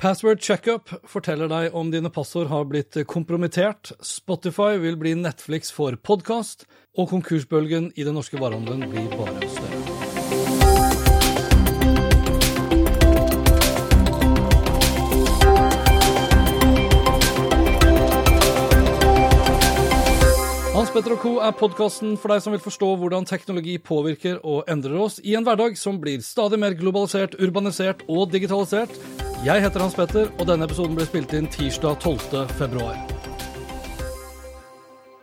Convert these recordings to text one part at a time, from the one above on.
Password Checkup forteller deg om dine passord har blitt kompromittert, Spotify vil bli Netflix for podkast, og konkursbølgen i den norske varehandelen blir bare større. Hans Petter og Co. er podkasten for deg som vil forstå hvordan teknologi påvirker og endrer oss i en hverdag som blir stadig mer globalisert, urbanisert og digitalisert. Jeg heter Hans Petter, og denne episoden ble spilt inn tirsdag 12. februar.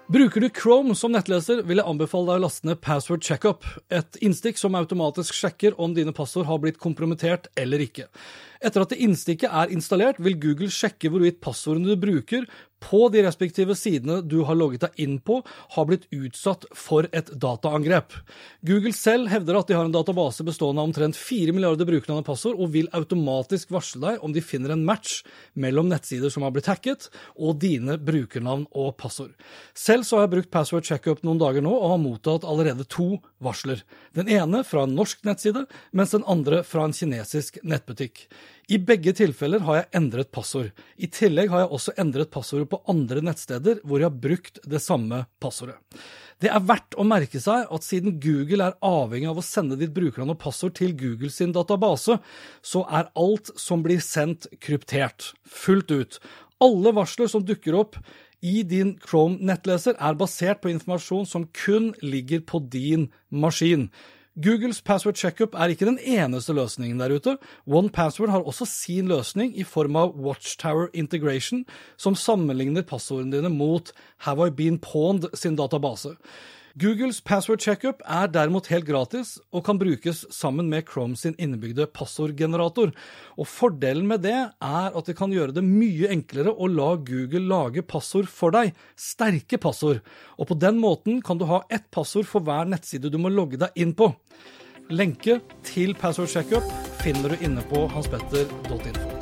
Bruker du Chrome som nettleser, vil jeg anbefale deg å laste ned Password Checkup, et innstikk som automatisk sjekker om dine passord har blitt kompromittert eller ikke. Etter at innstikket er installert, vil Google sjekke hvorvidt passordene du bruker på de respektive sidene du har logget deg inn på, har blitt utsatt for et dataangrep. Google selv hevder at de har en database bestående av omtrent 4 milliarder brukernavn og passord, og vil automatisk varsle deg om de finner en match mellom nettsider som har blitt hacket, og dine brukernavn og passord. Selv så har jeg brukt Password Checkup noen dager nå, og har mottatt allerede to varsler. Den ene fra en norsk nettside, mens den andre fra en kinesisk nettbutikk. I begge tilfeller har jeg endret passord. I tillegg har jeg også endret passordet på andre nettsteder hvor jeg har brukt det samme passordet. Det er verdt å merke seg at siden Google er avhengig av å sende ditt brukernavn og passord til Google sin database, så er alt som blir sendt kryptert. Fullt ut. Alle varsler som dukker opp i din Chrome-nettleser er basert på informasjon som kun ligger på din maskin. Googles password checkup er ikke den eneste løsningen der ute. OnePassword har også sin løsning i form av Watchtower Integration, som sammenligner passordene dine mot Have I Been Pawned sin database. Googles password checkup er derimot helt gratis og kan brukes sammen med Chrome sin innebygde passordgenerator. Og Fordelen med det er at det kan gjøre det mye enklere å la Google lage passord for deg, sterke passord. Og på den måten kan du ha ett passord for hver nettside du må logge deg inn på. Lenke til password checkup finner du inne på hanspetter.info.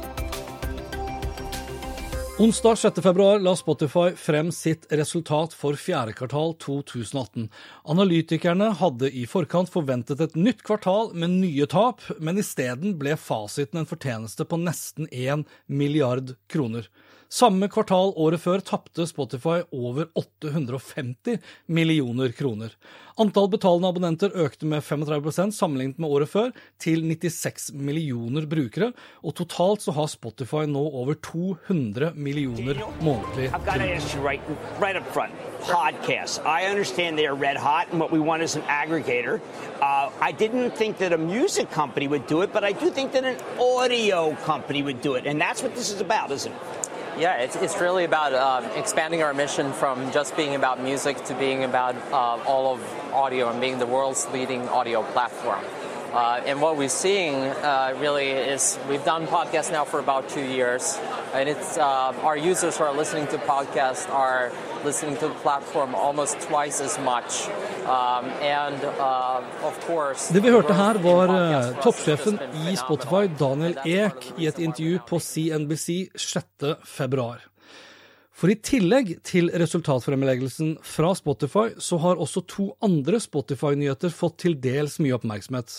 Onsdag 6. februar la Spotify frem sitt resultat for fjerde kvartal 2018. Analytikerne hadde i forkant forventet et nytt kvartal med nye tap, men isteden ble fasiten en fortjeneste på nesten 1 milliard kroner. Samme kvartal året før tapte Spotify over 850 millioner kroner. Antall betalende abonnenter økte med 35% sammenlignet med året før, til 96 millioner brukere, og totalt så har Spotify nå over 200 millioner månedlig brukere. ask you right, right up front. Podcasts. I understand they are red hot, and what we want is an aggregator. Uh, I didn't think that a music company would do it, but I do think that an audio company would do it, and that's what this is about, isn't it? Yeah, it's, it's really about um, expanding our mission from just being about music to being about uh, all of audio and being the world's leading audio platform. Uh, and what we're seeing uh, really is we've done podcasts now for about two years, and it's uh, our users who are listening to podcasts are listening to the platform almost twice as much. Um, and uh, of course, Det vi hørte her, var podcasts for us has toppsjefen i. Spotify, Daniel And that's part Ek, i et intervju på. CNBC 6. For i tillegg til resultatfremleggelsen fra Spotify, så har også to andre Spotify-nyheter fått til dels mye oppmerksomhet.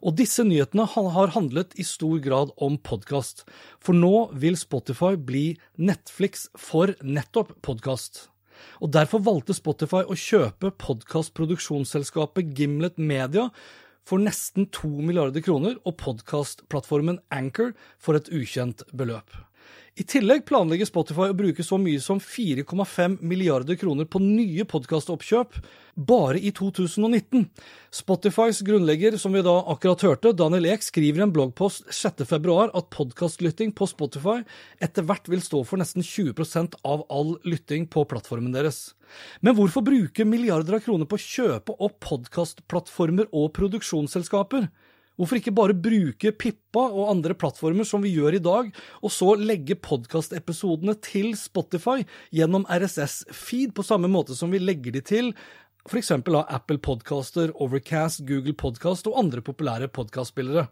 Og disse nyhetene har handlet i stor grad om podkast. For nå vil Spotify bli Netflix for nettopp podkast. Og derfor valgte Spotify å kjøpe podkastproduksjonsselskapet Gimlet Media for nesten to milliarder kroner og podkastplattformen Anchor for et ukjent beløp. I tillegg planlegger Spotify å bruke så mye som 4,5 milliarder kroner på nye podkastoppkjøp bare i 2019. Spotifys grunnlegger, som vi da akkurat hørte, Daniel Ek, skriver i en bloggpost 6.2 at podkastlytting på Spotify etter hvert vil stå for nesten 20% av all lytting på plattformen deres. Men hvorfor bruke milliarder av kroner på å kjøpe opp podkastplattformer og produksjonsselskaper? Hvorfor ikke bare bruke Pippa og andre plattformer som vi gjør i dag, og så legge podkastepisodene til Spotify gjennom RSS-feed på samme måte som vi legger de til f.eks. av Apple Podcaster, Overcast, Google Podcast og andre populære podkastspillere.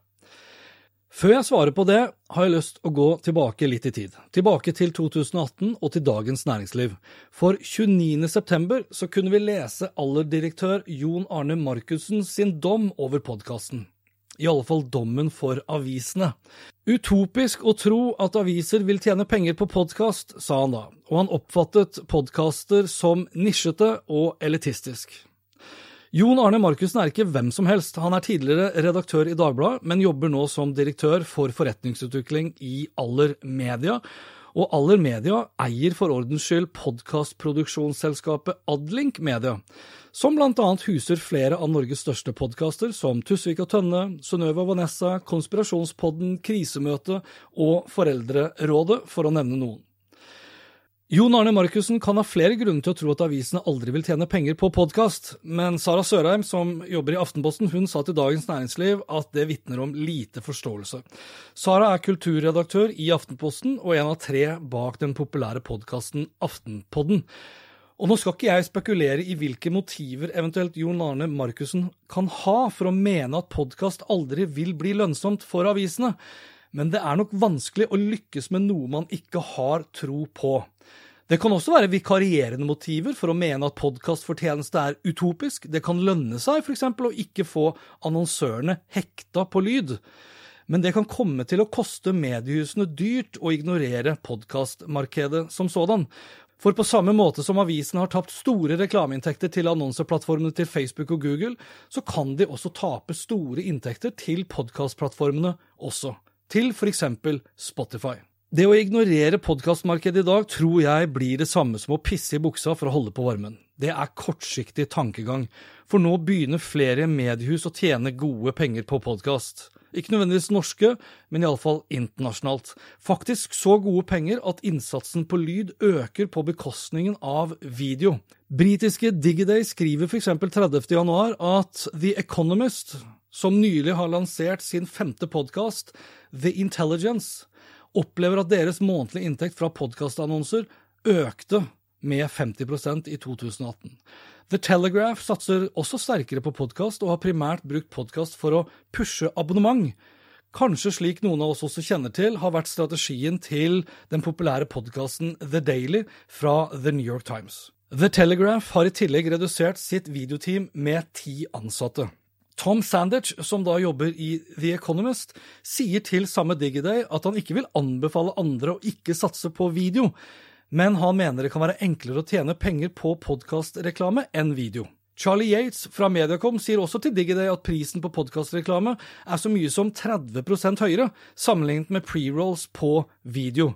Før jeg svarer på det, har jeg lyst å gå tilbake litt i tid. Tilbake til 2018 og til Dagens Næringsliv. For 29. september så kunne vi lese allerdirektør Jon Arne Markussen sin dom over podkasten. I alle fall dommen for avisene. Utopisk å tro at aviser vil tjene penger på podkast, sa han da, og han oppfattet podkaster som nisjete og elitistisk. Jon Arne Markussen er ikke hvem som helst. Han er tidligere redaktør i Dagbladet, men jobber nå som direktør for forretningsutvikling i Aller Media. Og Aller Media eier for ordens skyld podkastproduksjonsselskapet Adlink Media, som blant annet huser flere av Norges største podkaster, som Tusvik og Tønne, Synnøve og Vanessa, Konspirasjonspodden, Krisemøte og Foreldrerådet, for å nevne noen. Jon Arne Markussen kan ha flere grunner til å tro at avisene aldri vil tjene penger på podkast, men Sara Sørheim, som jobber i Aftenposten, hun sa til Dagens Næringsliv at det vitner om lite forståelse. Sara er kulturredaktør i Aftenposten og en av tre bak den populære podkasten Aftenpodden. Og nå skal ikke jeg spekulere i hvilke motiver eventuelt Jon Arne Markussen kan ha for å mene at podkast aldri vil bli lønnsomt for avisene, men det er nok vanskelig å lykkes med noe man ikke har tro på. Det kan også være vikarierende motiver for å mene at podkastfortjeneste er utopisk. Det kan lønne seg f.eks. å ikke få annonsørene hekta på lyd. Men det kan komme til å koste mediehusene dyrt å ignorere podkastmarkedet som sådan. For på samme måte som avisene har tapt store reklameinntekter til annonseplattformene til Facebook og Google, så kan de også tape store inntekter til podkastplattformene også, til eksempel Spotify. Det å ignorere podkastmarkedet i dag tror jeg blir det samme som å pisse i buksa for å holde på varmen. Det er kortsiktig tankegang, for nå begynner flere mediehus å tjene gode penger på podkast. Ikke nødvendigvis norske, men iallfall internasjonalt. Faktisk så gode penger at innsatsen på lyd øker på bekostningen av video. Britiske Digiday skriver f.eks. 30. januar at The Economist, som nylig har lansert sin femte podkast, The Intelligence, opplever at deres månedlige inntekt fra podkastannonser økte med 50% i 2018. The Telegraph satser også sterkere på podkast, og har primært brukt podkast for å pushe abonnement. Kanskje slik noen av oss også kjenner til, har vært strategien til den populære podkasten The Daily fra The New York Times. The Telegraph har i tillegg redusert sitt videoteam med ti ansatte. Tom Sandich, som da jobber i The Economist, sier til samme Digiday at han ikke vil anbefale andre å ikke satse på video, men han mener det kan være enklere å tjene penger på podkastreklame enn video. Charlie Yates fra Mediacom sier også til Digiday at prisen på podkastreklame er så mye som 30% høyere sammenlignet med pre-rolls på video.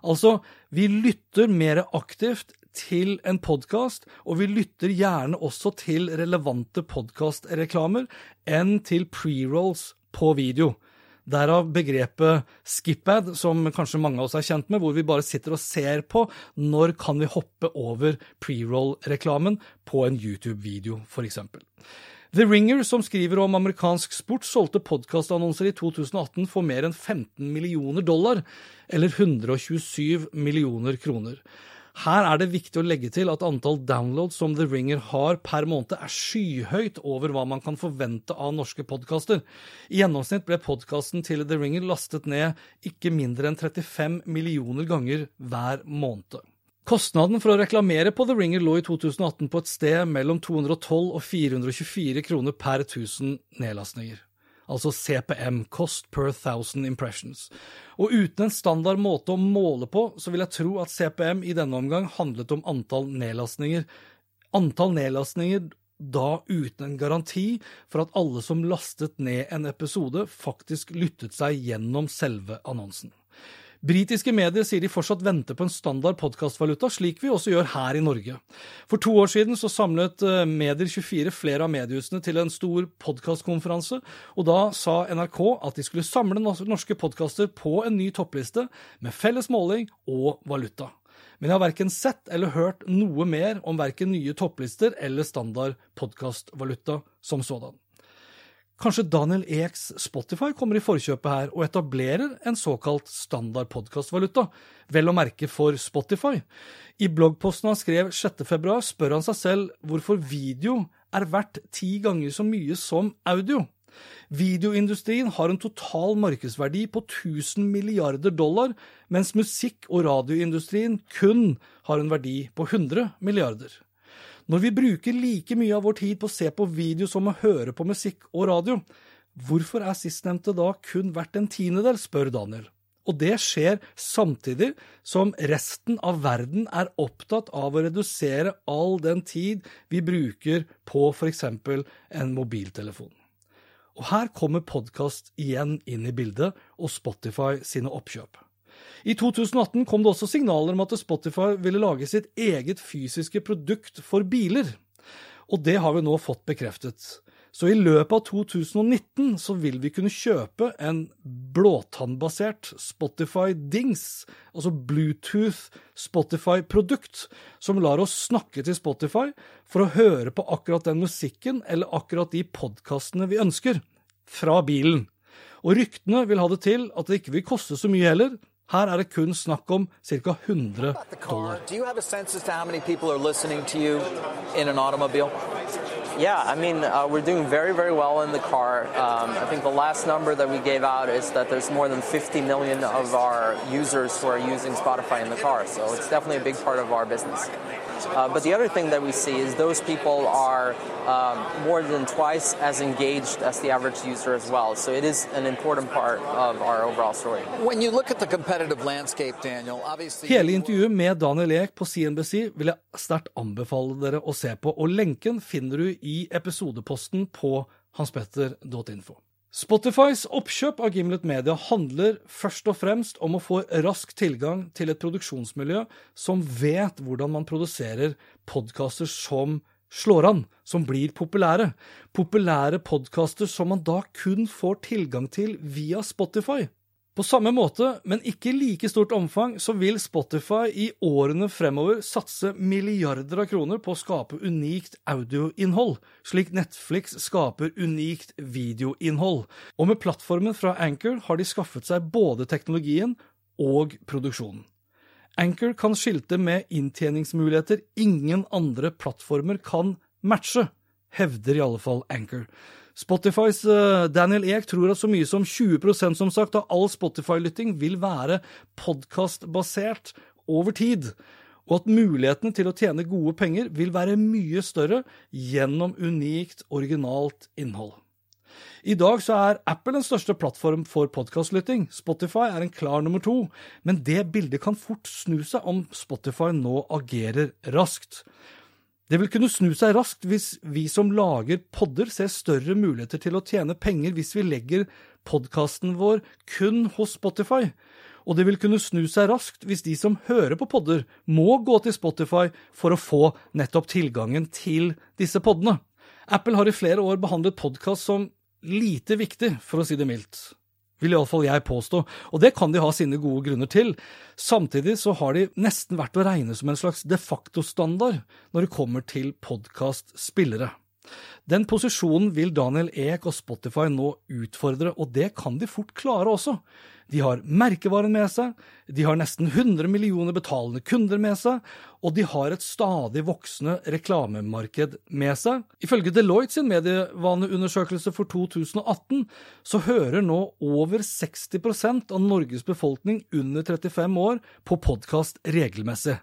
Altså, vi lytter mer aktivt til en podkast, og vi lytter gjerne også til relevante podkastreklamer enn til pre-rolls på video. Derav begrepet skipad, som kanskje mange av oss er kjent med, hvor vi bare sitter og ser på når kan vi hoppe over pre-roll-reklamen på en YouTube-video, f.eks. The Ringer, som skriver om amerikansk sport, solgte podkastannonser i 2018 for mer enn 15 millioner dollar, eller 127 millioner kroner. Her er det viktig å legge til at antall downloads som The Ringer har per måned, er skyhøyt over hva man kan forvente av norske podkaster. I gjennomsnitt ble podkasten til The Ringer lastet ned ikke mindre enn 35 millioner ganger hver måned. Kostnaden for å reklamere på The Ringer lå i 2018 på et sted mellom 212 og 424 kroner per 1000 nedlastninger altså CPM, Cost per Thousand Impressions. Og uten en standard måte å måle på, så vil jeg tro at CPM i denne omgang handlet om antall nedlastninger. Antall nedlastninger da uten en garanti for at alle som lastet ned en episode, faktisk lyttet seg gjennom selve annonsen. Britiske medier sier de fortsatt venter på en standard podkastvaluta, slik vi også gjør her i Norge. For to år siden så samlet eh, Medier24 flere av mediehusene til en stor podkastkonferanse, og da sa NRK at de skulle samle norske podkaster på en ny toppliste med felles måling og valuta. Men jeg har verken sett eller hørt noe mer om verken nye topplister eller standard podkastvaluta som sådan. Kanskje Daniel Eks Spotify kommer i forkjøpet her og etablerer en såkalt standard podkastvaluta, vel å merke for Spotify. I bloggposten han skrev 6.2, spør han seg selv hvorfor video er verdt ti ganger så mye som audio. Videoindustrien har en total markedsverdi på 1000 milliarder dollar, mens musikk- og radioindustrien kun har en verdi på 100 milliarder. Når vi bruker like mye av vår tid på å se på video som å høre på musikk og radio, hvorfor er sistnevnte da kun verdt en tiendedel, spør Daniel. Og det skjer samtidig som resten av verden er opptatt av å redusere all den tid vi bruker på f.eks. en mobiltelefon. Og her kommer podkast igjen inn i bildet, og Spotify sine oppkjøp. I 2018 kom det også signaler om at Spotify ville lage sitt eget fysiske produkt for biler. Og det har vi nå fått bekreftet. Så i løpet av 2019 så vil vi kunne kjøpe en blåtannbasert Spotify Dings, altså Bluetooth Spotify-produkt, som lar oss snakke til Spotify for å høre på akkurat den musikken eller akkurat de podkastene vi ønsker, fra bilen. Og ryktene vil ha det til at det ikke vil koste så mye heller, her er det kun snakk om ca. 100 dollar. Do you have a sense as to how many people are listening to you in an automobile? Yeah, I mean, uh, we're doing very, very well in the car. Um, I think the last number that we gave out is that there's more than 50 million of our users who are using Spotify in the car. So it's definitely a big part of our business. Uh, but the other thing that we see is those people are um, more than twice as engaged as the average user as well. So it is an important part of our overall story. When you look at the competitive landscape, Daniel, obviously... Hele intervjuet med Daniel Ek på CNBC vil jeg sterkt anbefale dere å se på, og lenken finner du i episodeposten på hanspetter.info. Spotifys oppkjøp av Gimlet Media handler først og fremst om å få rask tilgang til et produksjonsmiljø som vet hvordan man produserer podkaster som slår an, som blir populære. Populære podkaster som man da kun får tilgang til via Spotify. På samme måte, men ikke like stort omfang, så vil Spotify i årene fremover satse milliarder av kroner på å skape unikt audioinnhold, slik Netflix skaper unikt videoinnhold. Og med plattformen fra Anchor har de skaffet seg både teknologien og produksjonen. Anchor kan skilte med inntjeningsmuligheter ingen andre plattformer kan matche, hevder i alle fall Anchor. Spotifys uh, Daniel Ek tror at så mye som 20% som sagt, av all Spotify-lytting vil være podkastbasert over tid, og at mulighetene til å tjene gode penger vil være mye større gjennom unikt, originalt innhold. I dag så er Apple den største plattform for podkastlytting. Spotify er en klar nummer to, men det bildet kan fort snu seg om Spotify nå agerer raskt. Det vil kunne snu seg raskt hvis vi som lager podder, ser større muligheter til å tjene penger hvis vi legger podkasten vår kun hos Spotify. Og det vil kunne snu seg raskt hvis de som hører på podder, må gå til Spotify for å få nettopp tilgangen til disse poddene. Apple har i flere år behandlet podkast som lite viktig, for å si det mildt vil iallfall jeg påstå, og det kan de ha sine gode grunner til. Samtidig så har de nesten vært å regne som en slags de facto-standard når det kommer til podkastspillere. Den posisjonen vil Daniel Ek og Spotify nå utfordre, og det kan de fort klare også. De har merkevaren med seg, de har nesten 100 millioner betalende kunder med seg, og de har et stadig voksende reklamemarked med seg. Ifølge Deloitte sin medievaneundersøkelse for 2018 så hører nå over 60% av Norges befolkning under 35 år på podkast regelmessig.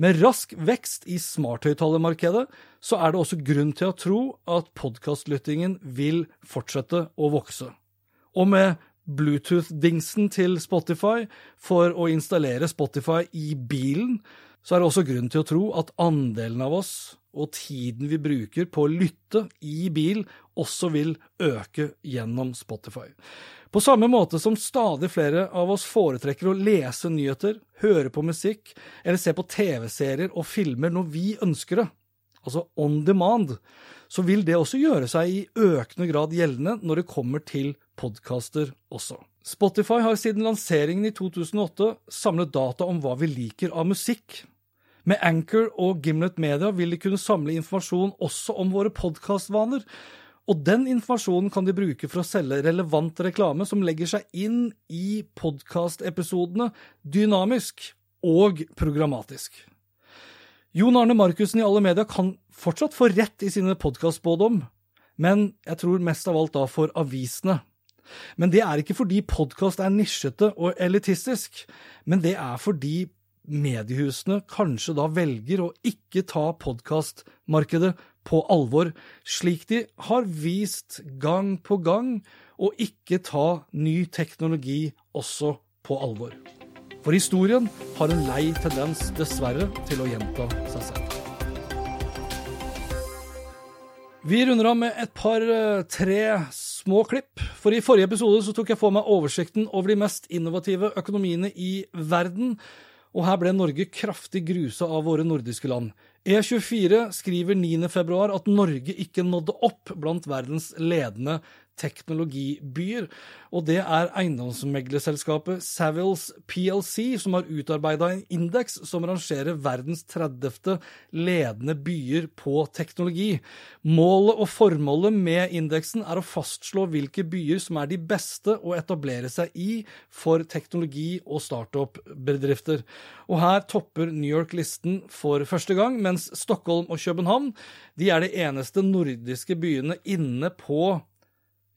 Med rask vekst i smarthøyttalermarkedet så er det også grunn til å tro at podkastlyttingen vil fortsette å vokse. Og med Bluetooth-dingsen til Spotify for å installere Spotify i bilen, så er det også grunn til å tro at andelen av oss og tiden vi bruker på å lytte i bil, også vil øke gjennom Spotify. På samme måte som stadig flere av oss foretrekker å lese nyheter, høre på musikk eller se på TV-serier og filmer når vi ønsker det, altså on demand, så vil det også gjøre seg i økende grad gjeldende når det kommer til podkaster også. Spotify har siden lanseringen i 2008 samlet data om hva vi liker av musikk. Med Anchor og Gimlet Media vil de kunne samle informasjon også om våre podkastvaner, Og den informasjonen kan de bruke for å selge relevant reklame som legger seg inn i podkastepisodene dynamisk og programmatisk. Jon Arne Markussen i alle medier kan fortsatt få rett i sine podkastspådom, men jeg tror mest av alt da for avisene. Men det er ikke fordi podkast er nisjete og elitistisk, men det er fordi mediehusene kanskje da velger å ikke ta podkastmarkedet på alvor, slik de har vist gang på gang, og ikke ta ny teknologi også på alvor. For historien har en lei tendens, dessverre, til å gjenta seg selv. Vi runder av med et par eh, tre små klipp. For i forrige episode så tok jeg for meg oversikten over de mest innovative økonomiene i verden. Og her ble Norge kraftig grusa av våre nordiske land. E24 skriver 9.2 at Norge ikke nådde opp blant verdens ledende teknologibyer. Og det er eiendomsmeglerselskapet Savills PLC som har utarbeida en indeks som rangerer verdens 30. ledende byer på teknologi. Målet og formålet med indeksen er å fastslå hvilke byer som er de beste å etablere seg i for teknologi- og startup-bedrifter. Og her topper New York listen for første gang, mens Stockholm og København de er de eneste nordiske byene inne på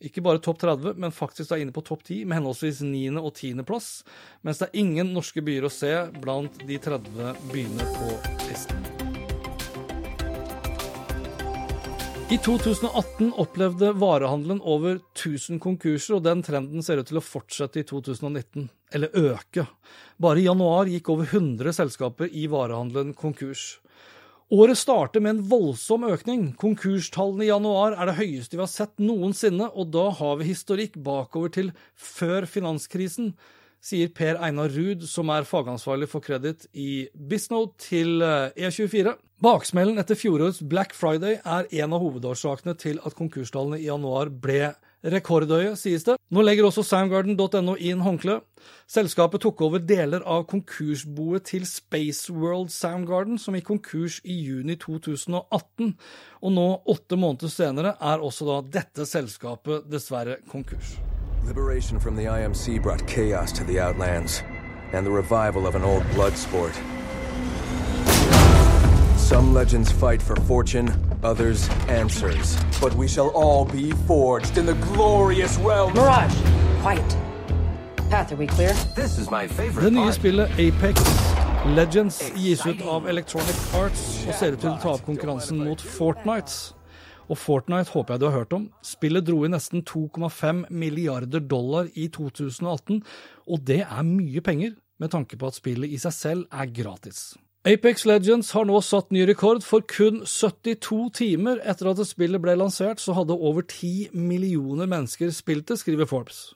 ikke bare topp 30, men faktisk er inne på topp 10 med henholdsvis 9. og 10. plass, mens det er ingen norske byer å se blant de 30 byene på listen. I 2018 opplevde varehandelen over 1000 konkurser, og den trenden ser ut til å fortsette i 2019, eller øke. Bare i januar gikk over 100 selskaper i varehandelen konkurs. Året starter med en voldsom økning. Konkurstallene i januar er det høyeste vi har sett noensinne, og da har vi historikk bakover til før finanskrisen, sier Per Einar Ruud, som er fagansvarlig for kreditt i Bisnode til E24. Eh, e Baksmellen etter fjorårets Black Friday er en av hovedårsakene til at konkurstallene i januar ble rekordhøye, sies det. Nå legger også Soundgarden.no inn håndkleet. Selskapet tok over deler av konkursboet til Spaceworld Soundgarden, som gikk konkurs i juni 2018. Og nå, åtte måneder senere, er også da dette selskapet dessverre konkurs. Liberation from the IMC brought chaos to the Outlands, and the revival of an old blood sport. Some legends fight for fortune, others answers. But we shall all be forged in the glorious realm. Mirage, quiet. Path, are we clear? This is my favorite Det nye spillet Apex Legends gis ut av Electronic Arts og ser ut til å ta opp konkurransen mot Fortnite. Og Fortnite håper jeg du har hørt om. Spillet dro i nesten 2,5 milliarder dollar i 2018, og det er mye penger med tanke på at spillet i seg selv er gratis. Apex Legends har nå satt ny rekord, for kun 72 timer etter at spillet ble lansert, så hadde over 10 millioner mennesker spilt det, skriver Forbes.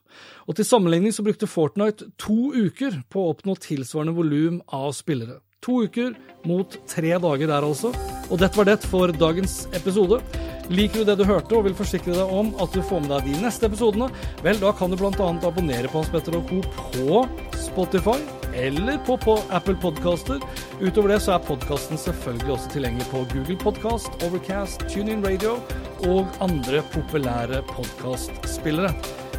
Og til sammenligning så brukte Fortnite to uker på å oppnå tilsvarende volum av spillere. To uker mot tre dager der, altså. Og dette var det for dagens episode. Liker du det du hørte og vil forsikre deg om at du får med deg de neste episodene, vel, da kan du bl.a. abonnere på Hans Petter og Co. på Spotify eller på, på Apple Podcaster. Utover det så er podkasten selvfølgelig også tilgjengelig på Google Podcast, Overcast, TuneIn Radio og andre populære podkastspillere.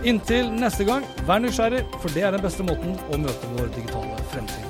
Inntil neste gang, vær nysgjerrig, for det er den beste måten å møte vår digitale fremtid